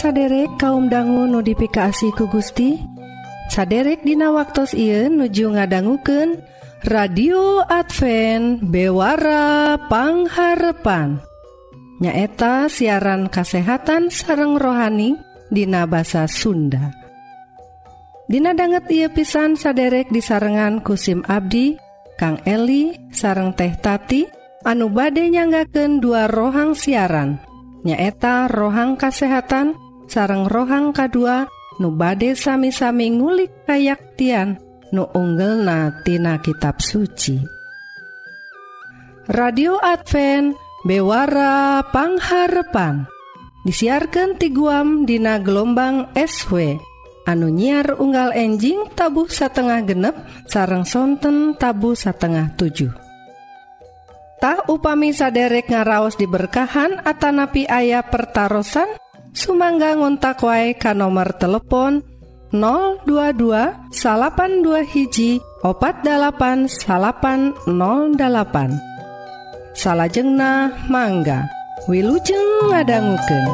saderek kaum dangu notifikasi ku Gusti? Saderek Dina waktu Ieu nuju ngadangguken radio Advent bewarapangharpan nyaeta siaran kasehatan sareng rohani Dina basa Sunda. Dina banget ia pisan saderek disarengan kusim Abdi Kang Eli sareng teh tati anu bade nyanggaken dua rohang siaran. Nyaeta rohang kasehatan sareng rohang kedua nu bade sami-sami ngulik kayaktian nu unggel natina kitab suci. Radio Advent bewarapangharepan disiarkan ti guam Dina gelombang SW anu nyiar unggal enjing tabuh satengah genep sarang sonten tabuh satengah 7 upami saderek ngaraos diberkahan Atanapi ayah pertaran Sumangga ngontak wae ka nomor telepon 022 salapan dua hiji opat dalapan salapan 08 salahjengna mangga Wilujeng ngadangguken.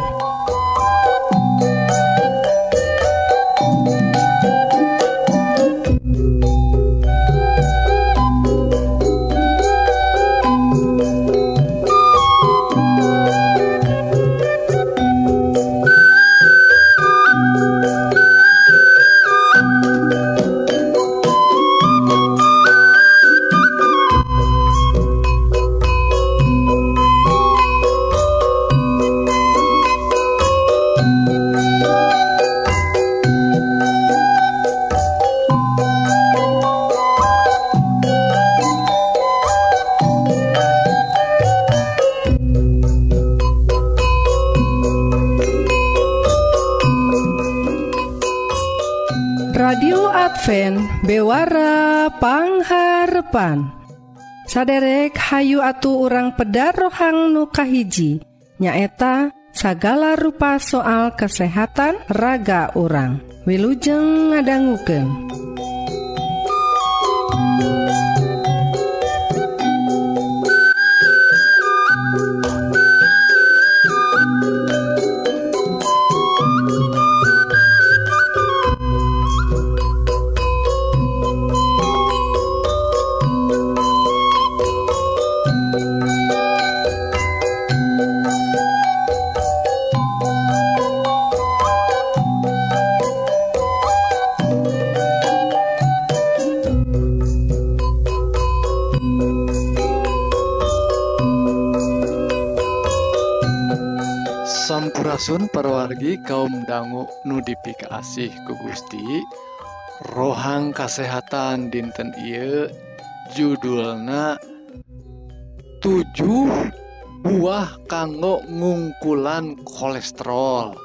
kasopan saderek Hayu atu orang pedar rohang nukahiji nyaeta sagala rupa soal kesehatan raga orang wilujeng ngadangguken perwargi kaum dangu nudifikasi ku Gusti rohang kesehatan dinten ieu judulna tujuh buah kanggo ngungkulan kolesterol.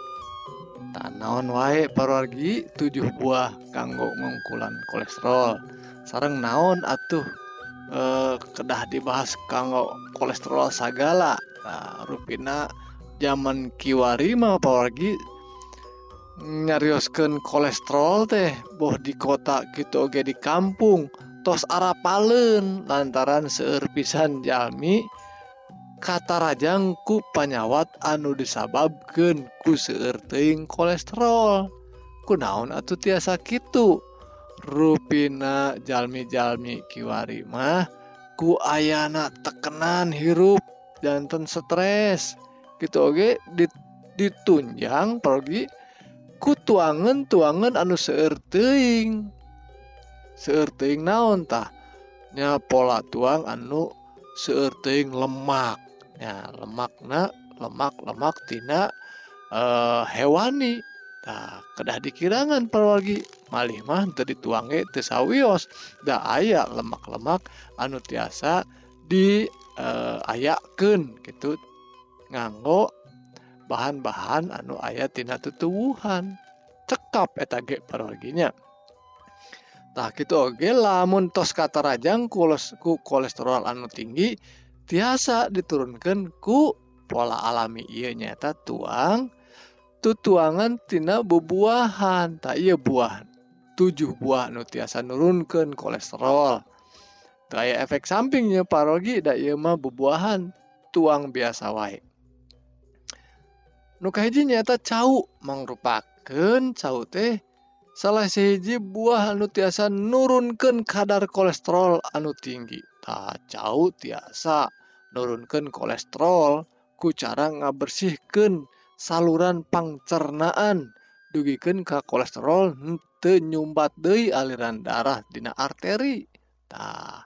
Tanaon wae perwargi tujuh buah kanggo ngungkulan kolesterol. Sareng naon atuh eh, kedah dibahas kanggo kolesterol sagala. Nah, rupina zaman Kiwari mah apalagi nyarioskeun kolesterol teh boh di kota gitu oke di kampung tos arapalen lantaran seerpisan jalmi kata rajangku panyawat anu disababkan ku seerting kolesterol. Kunaon atau tiasa gitu rupina jalmi-jalmi kiwari mah ku ayana tekenan hirup jantan stres. gitu oke? Dit, ditunjang pergi ku tuangan tuangan anu seerting seerting naon tahnya pola tuang anu seerting lemak. Ya lemakna lemak lemak tina uh, hewani. Nah, kedah dikirangan perwagi malih mah teu dituange teu sawios. Da aya lemak-lemak anu tiasa di uh, ayakeun gitu. Nganggo bahan-bahan anu ayat tina tutuwuhan. Cekap eta ge parorginya tah gitu oge lamun tos kata rajang ku kolesterol anu tinggi tiasa diturunkan ku pola alami. Iya nyata tuang tutuangan tina bubuahan. Tak iya buah tujuh buah nu tiasa nurunkan kolesterol. Kayak efek sampingnya parogi da iya mah bubuahan tuang biasa wae nukahjinyata cau mangrupaken cau teh. Salah seji buah anu tiasa nurunken kadar kolesterol anu tinggi. Tak cau tiasa nurunkan kolesterol ku cara ngabersihkan saluran pangcernaan dugikan ke kolesterol nyumbat Dei aliran darah Dina arteri. Tah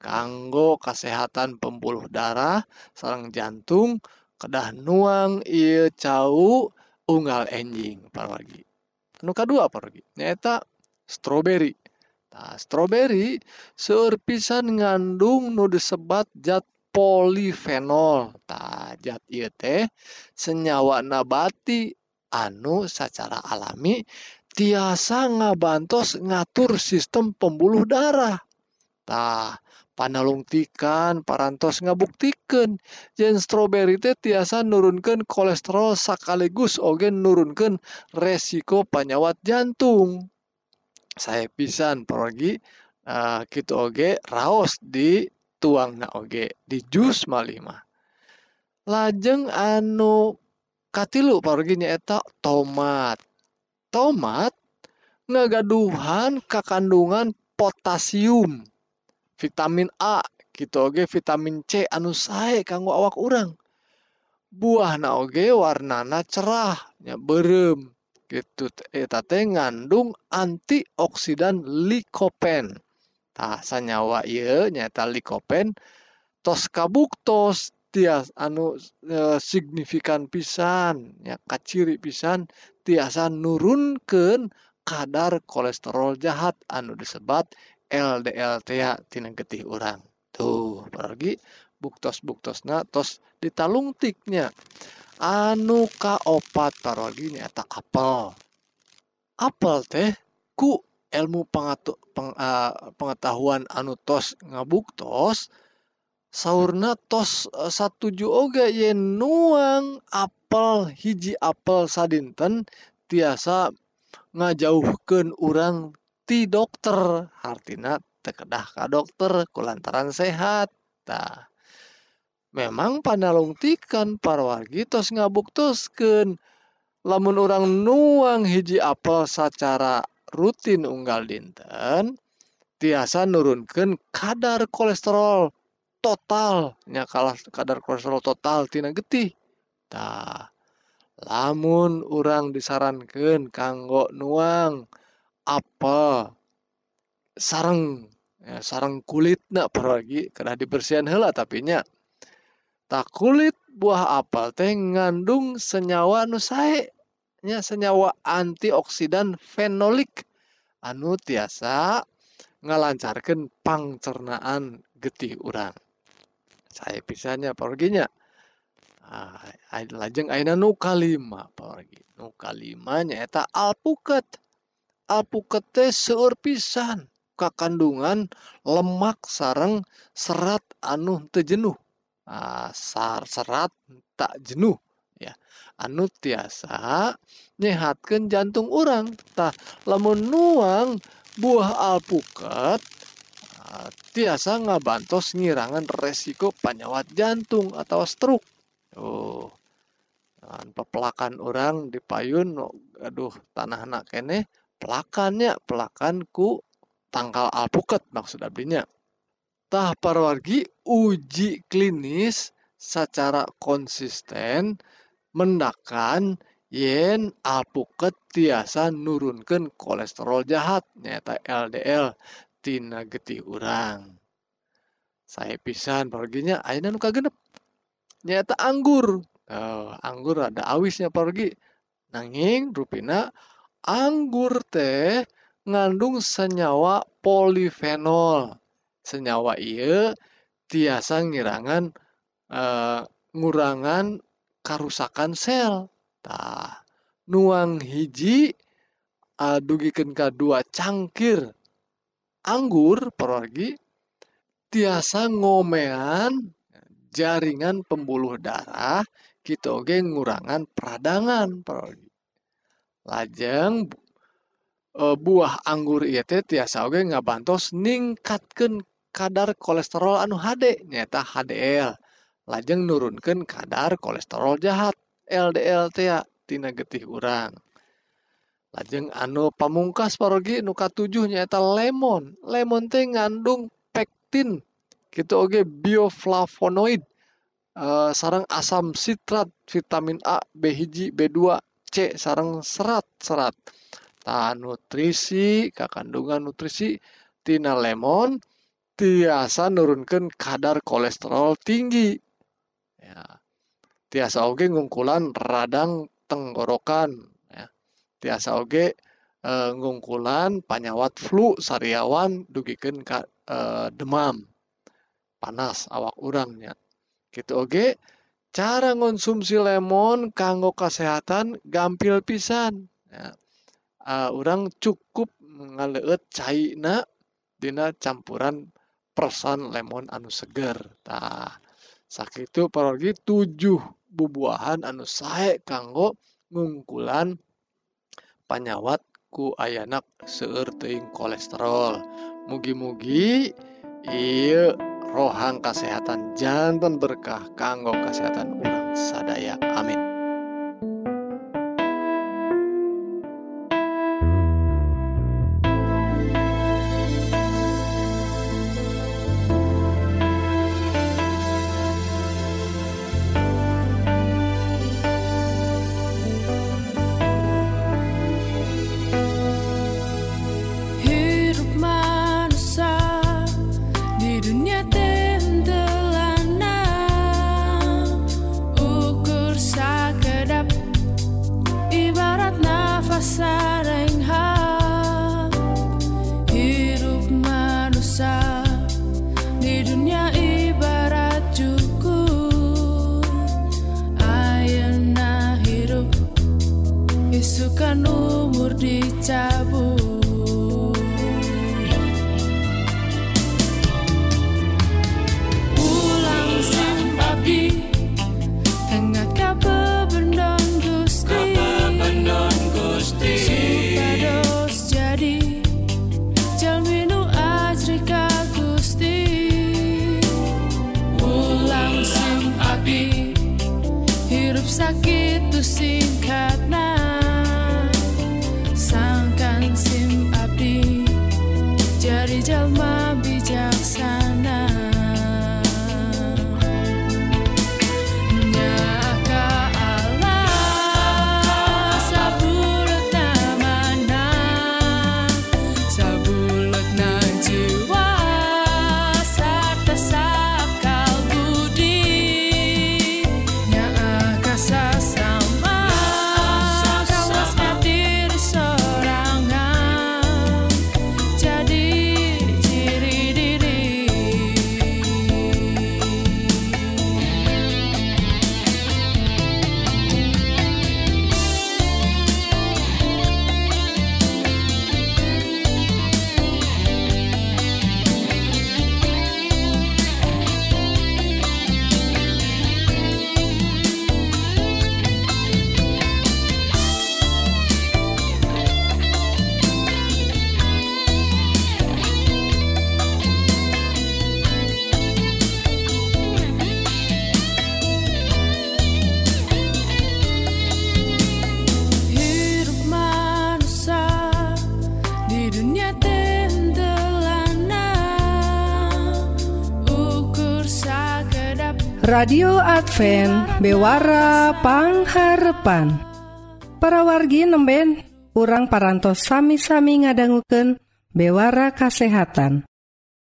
kanggo kesehatan pembuluh darah sarang jantung kedah nuang iya cau unggal enjing parwargi anu kadua parwargi nyata stroberi Nah, stroberi seueur pisan ngandung nu disebat zat polifenol. Tah, zat ieu teh senyawa nabati anu secara alami tiasa ngabantos ngatur sistem pembuluh darah. Tah, panalungtikan parantos ngabuktikan yen stroberi teh tiasa nurunkan kolesterol sekaligus oge nurunkan resiko penyawat jantung. Saya pisan pergi uh, gitu oge raos di tuang na oge di jus malima. Lajeng anu katilu pergi nyaeta tomat. Tomat ngagaduhan kekandungan potasium vitamin A gitu oge vitamin C anu sae kanggo awak urang. Buah na oge warnana cerahnya berem gitu eh, eta teh ngandung antioksidan likopen. Tah sanyawa ieu nyata likopen tos kabuktos tias anu e, signifikan pisan ya kaciri pisan tiasa nurunkeun kadar kolesterol jahat anu disebat LDL tina getih urang. Tuh pergi buktos buktosna tos. Ditalungtiknya anu kaopat parogi nyata apel. Apel teh ku ilmu pengatu, peng, uh, pengetahuan anu tos ngabuktos sauna tos uh, satuju oge yen nuang apel hiji apel sadinten tiasa ngajauhkeun urang ti dokter. Artina tekedah ka dokter kulantaran sehat. Nah memang panalungtikan para wargi tos ngabuktuskeun lamun orang nuang hiji apel secara rutin unggal dinten tiasa nurunkan kadar kolesterol total. Nya kalah kadar kolesterol total tina getih. Tah lamun orang disarankan kanggo nuang apa? Sarang ya, sarang kulit nak lagi. Kena dibersihan hela tapi nya. Tak kulit buah apel teh ngandung senyawa nu sae. Nya senyawa antioksidan fenolik. Anu tiasa ngalancarkan pangcernaan getih urang. Saya pisahnya perginya ah, lajeng aina nu kalima pergi nu kalima nyata alpukat alpuket seueur pisan. Kandungan lemak sarang serat anu tejenuh ah, sar serat tak jenuh. Ya anu tiasa nyehatkan jantung orang tah lamun nuang buah alpukat ah, tiasa ngabantos ngirangan resiko penyawat jantung atau stroke. Oh pepelakan orang di payun aduh tanah anak kene pelakannya pelakanku tangkal alpukat maksud abdinya tah parwargi uji klinis secara konsisten mendakan yen alpukat tiasa nurunkan kolesterol jahat nyata LDL tina getih urang. Saya pisan perginya ayeuna nu kagenep? Nyata anggur. Oh, anggur ada awisnya pergi nanging rupina anggur teh ngandung senyawa polifenol. Senyawa iya tiasa ngirangan uh, ngurangan karusakan sel. Tah, nuang hiji uh, dugikan kedua cangkir anggur pergi tiasa ngomean jaringan pembuluh darah kita oge ngurangan peradangan pergi lajeng e, buah anggur ieu teh tiasa oge ngabantos ningkatkeun kadar kolesterol anu HD nyata HDL lajeng nurunkan kadar kolesterol jahat LDLTtina getih urang. Lajeng anu pamungkas pargi nuka 7 nyaeta lemon. Lemon teh ngandung pektin gitu Oke bioflavonoid. Eh, sarang asam sitrat vitamin A Bhiji B2 C sarang serat-serat tahan nutrisi ke kandungan nutrisi tina lemon tiasa nurunkan kadar kolesterol tinggi. Ya. Tiasa oge ngungkulan radang tenggorokan ya. Tiasa oge e, ngungkulan panyawat flu sariawan dugikan ka, e, demam. Panas awak urangnya gitu oge cara konsumsi lemon kanggo kesehatan gampil pisan. Ya. uh, orang cukup ngaleut caina dina campuran persan lemon anu seger. Tah sakitu parogi tujuh bubuahan anu sae kanggo ngungkulan panyawat ku ayanak seueur kolesterol. Mugi-mugi iya rohang kesehatan jantan berkah kanggo kesehatan orang sadaya. Amin sink radio Advent bewarapangharpan para wargi nemben urang parantos sami-sami ngadangguken bewara kasehatan.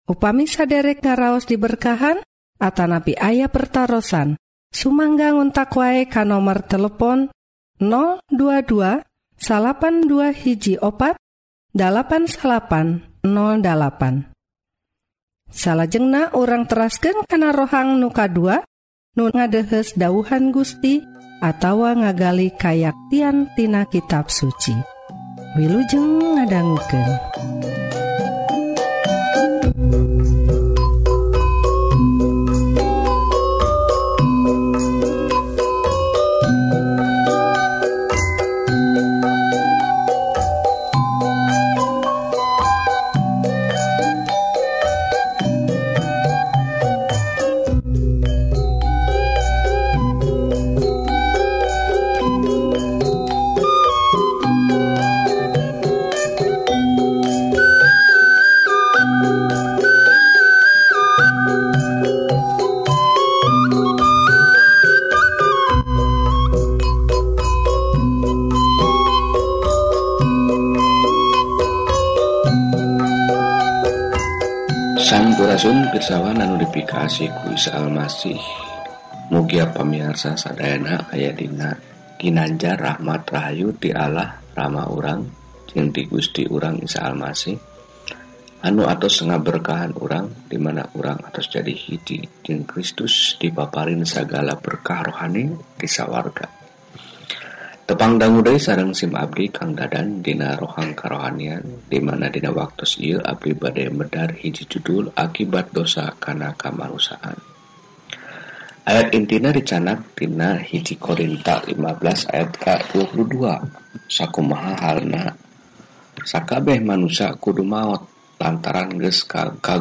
Upami saderek ngaraos diberkahan Atanapi ayah pertaran Sumangga ngontak wae ka nomor telepon 022 salapan dua hiji opat 8808 salahjengna orang terasken kana rohang nuka 2 nu ngadehes dauhan Gusti atawa ngagali kayaktian tina kitab suci Wilujeng ngadangguken. salah notifikasi kuis Almasih Mugia pemirsa aya dina Ginanjar Rahmat Rahayu ti Allah Rama urang jeung ti Gusti urang Isa Almasih anu atos setengah berkahan urang dimana urang atas jadi hiji jeung Kristus dipaparin segala berkah rohani di sawarga. tepangdanggu dari sarang SIM Abdi Kang Dadan Dina rohang karohanian dimana Dina waktu ieu Abdi badai medar hiji judul akibat dosa karena kamarusaan ayat intina dicanak Dina hiji Korinta 15 ayat ke 22 sakumaha halna sakabeh manusia kudu maut lantaran ges ka, ke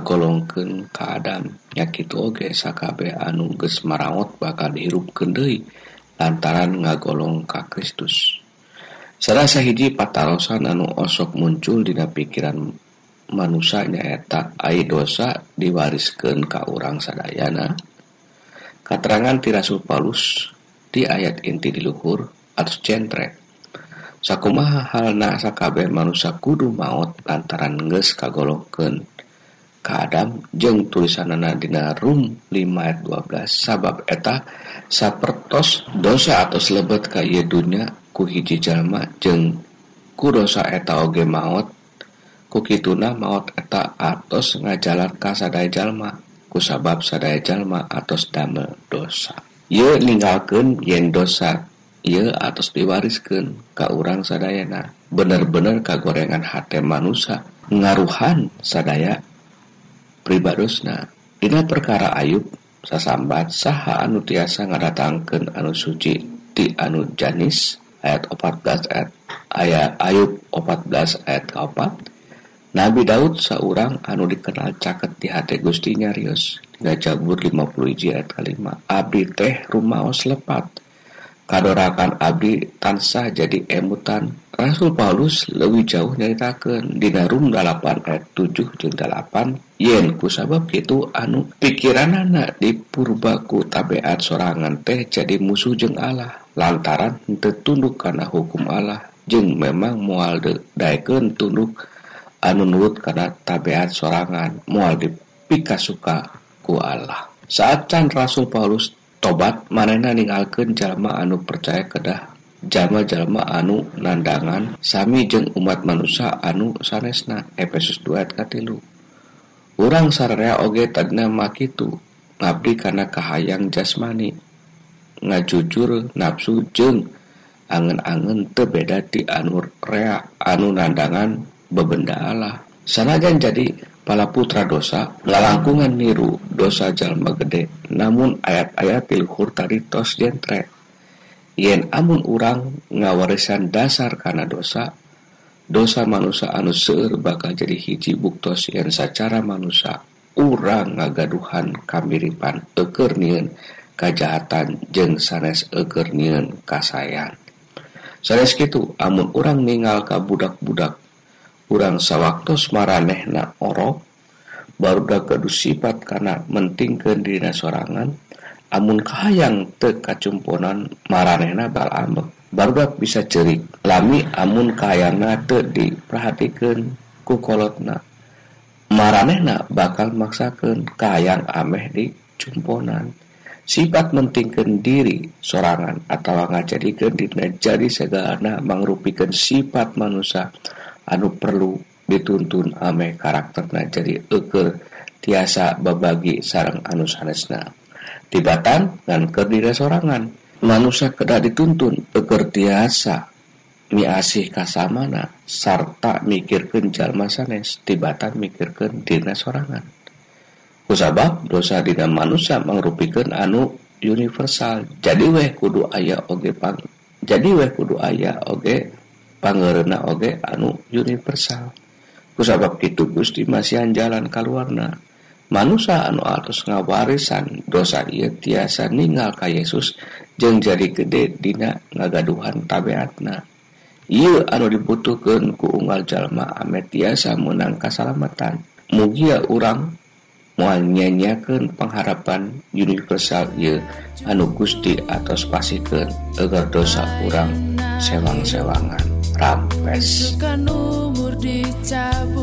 Adam. Nyakitu oge sakabeh anu ges maraot bakal dihirup kendei lantaran ngagolong ka Kristus. Salah sahiji patarosan anu osok muncul dina pikiran manusia nyaeta ai dosa diwariskan ka urang sadayana. Katerangan tirasul Paulus di ayat inti di luhur atau centre. Sakumaha halna sakabeh manusia kudu maut lantaran geus kagolongkeun. Ka Adam jeung tulisanana dina Rum 5 ayat 12 sabab eta sapertos dosa atau lebet ka ye dunya ku hiji jalma jeng ku dosa eta oge maut kukituna maut eta atos ngajalan ka sadaya jalma ku sabab sadaya jalma atos damel dosa. Ye ninggalkeun yen dosa ye atos diwariskeun ka urang sadayana. Bener-bener kagorengan hate manusia ngaruhan sadaya pribadosna dina perkara Ayub sasambat saha anu tiasa ngadatangkeun anu suci di anu janis ayat 14 ayat ayat Ayub 14 ayat 4 Nabi Daud seorang anu dikenal caket di hati Gusti nyarius hingga Jabur 50 ayat kelima. Abdi teh rumaos lepat. Kadorakan abdi tansah jadi emutan Rasul Paulus lebih jauh nyaritakan di Rum 8 ayat 7 jeung 8 yen kusabab itu anu pikiranana di purbaku tabiat sorangan teh jadi musuh jeung Allah. Lantaran tertunduk karena hukum Allah jeung memang mual daeken tunduk anu nurut karena tabiat sorangan mual dipika suka ku Allah. Saat can Rasul Paulus tobat manena ninggalkeun jalma anu percaya kedah jalma-jalma anu nandangan sami jeung umat manusia anu sanesna Efesus 2 katilu. Orang sararea oge tadna makitu ngabdi karena kahayang jasmani. Ngajujur nafsu jeng angen-angen tebeda di anur rea anu nandangan bebenda Allah. Sanajan jadi pala putra dosa lalangkungan niru dosa jalma gede namun ayat-ayat pilhur tadi tos jentre. yen amun urang ngawarisan dasar karena dosa dosa manusia anu seueur bakal jadi hiji buktos yang secara manusia urang ngagaduhan kamiripan eukeur nieun kajahatan jeung sanes ekernian kasayan sanes kitu amun urang ningal ka budak-budak urang sawaktos maranehna orok baru dah sifat karena mentingkeun dina sorangan amun kahayang teu kacumponan maranehna bal ambek. Barudak bisa cerik lami amun kayana teu diperhatikeun ku kolotna. Maranehna bakal maksakeun kahayang ameh di cumponan. Sifat mentingkan diri sorangan atau ngajadikeun dina jadi segala mangrupikeun sifat manusia anu perlu dituntun ameh karakterna jadi eker tiasa babagi sarang anu sanesna. Tibatan dan kerdira sorangan manusia kedah dituntun pekertiasa miasih kasamana sarta mikirkan jalma sanes tibatan mikirkan dina sorangan kusabab dosa dina manusia mengrupikan anu universal. Jadi weh kudu ayah oge pang jadi weh kudu ayah oge pangerena oge anu universal. Kusabab itu Gusti masih jalan keluarna manusia anu atus ngawarisan dosa ia tiasa ninggal ka Yesus jeng jadi gede dina ngagaduhan tabiatna ia anu dibutuhkan ku unggal jalma ame tiasa menang kasalamatan. Mugia urang mual nyanyakan pengharapan universal ia anu gusti atos pasikeun agar dosa urang sewang-sewangan rampes. Umur dicabut.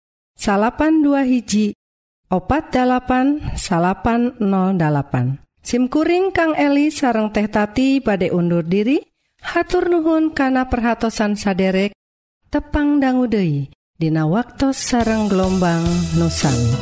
salapan dua hiji opat 8 salapan 08 SIMkuring Kang Eli sareng teh tati badai undur diri hatur nuhun kana perhatsan saderek tepang danggudehi Dina waktu sareng gelombang nusami.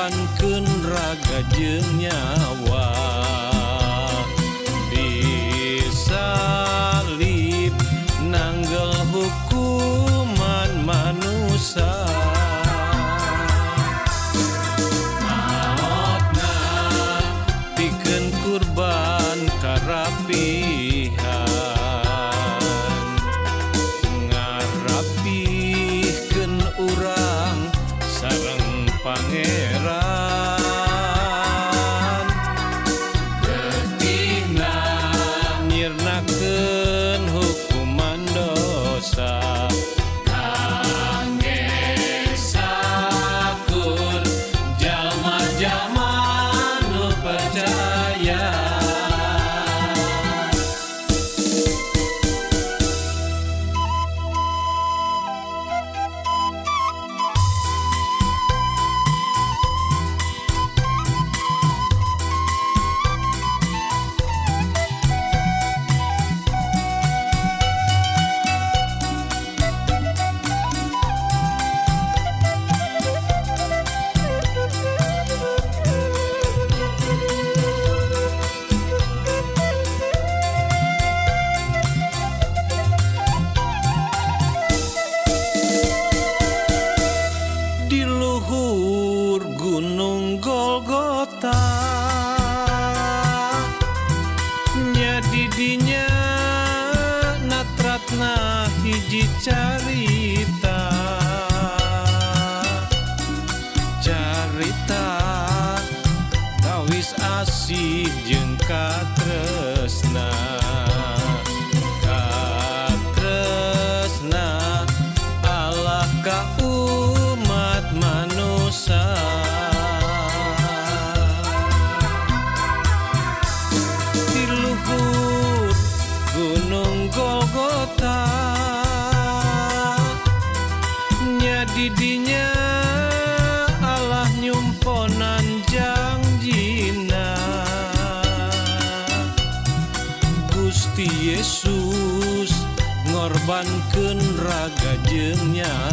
korbankenraga jenya pinya natratna hiji carita. Carita tawis asih jengkat Yeah.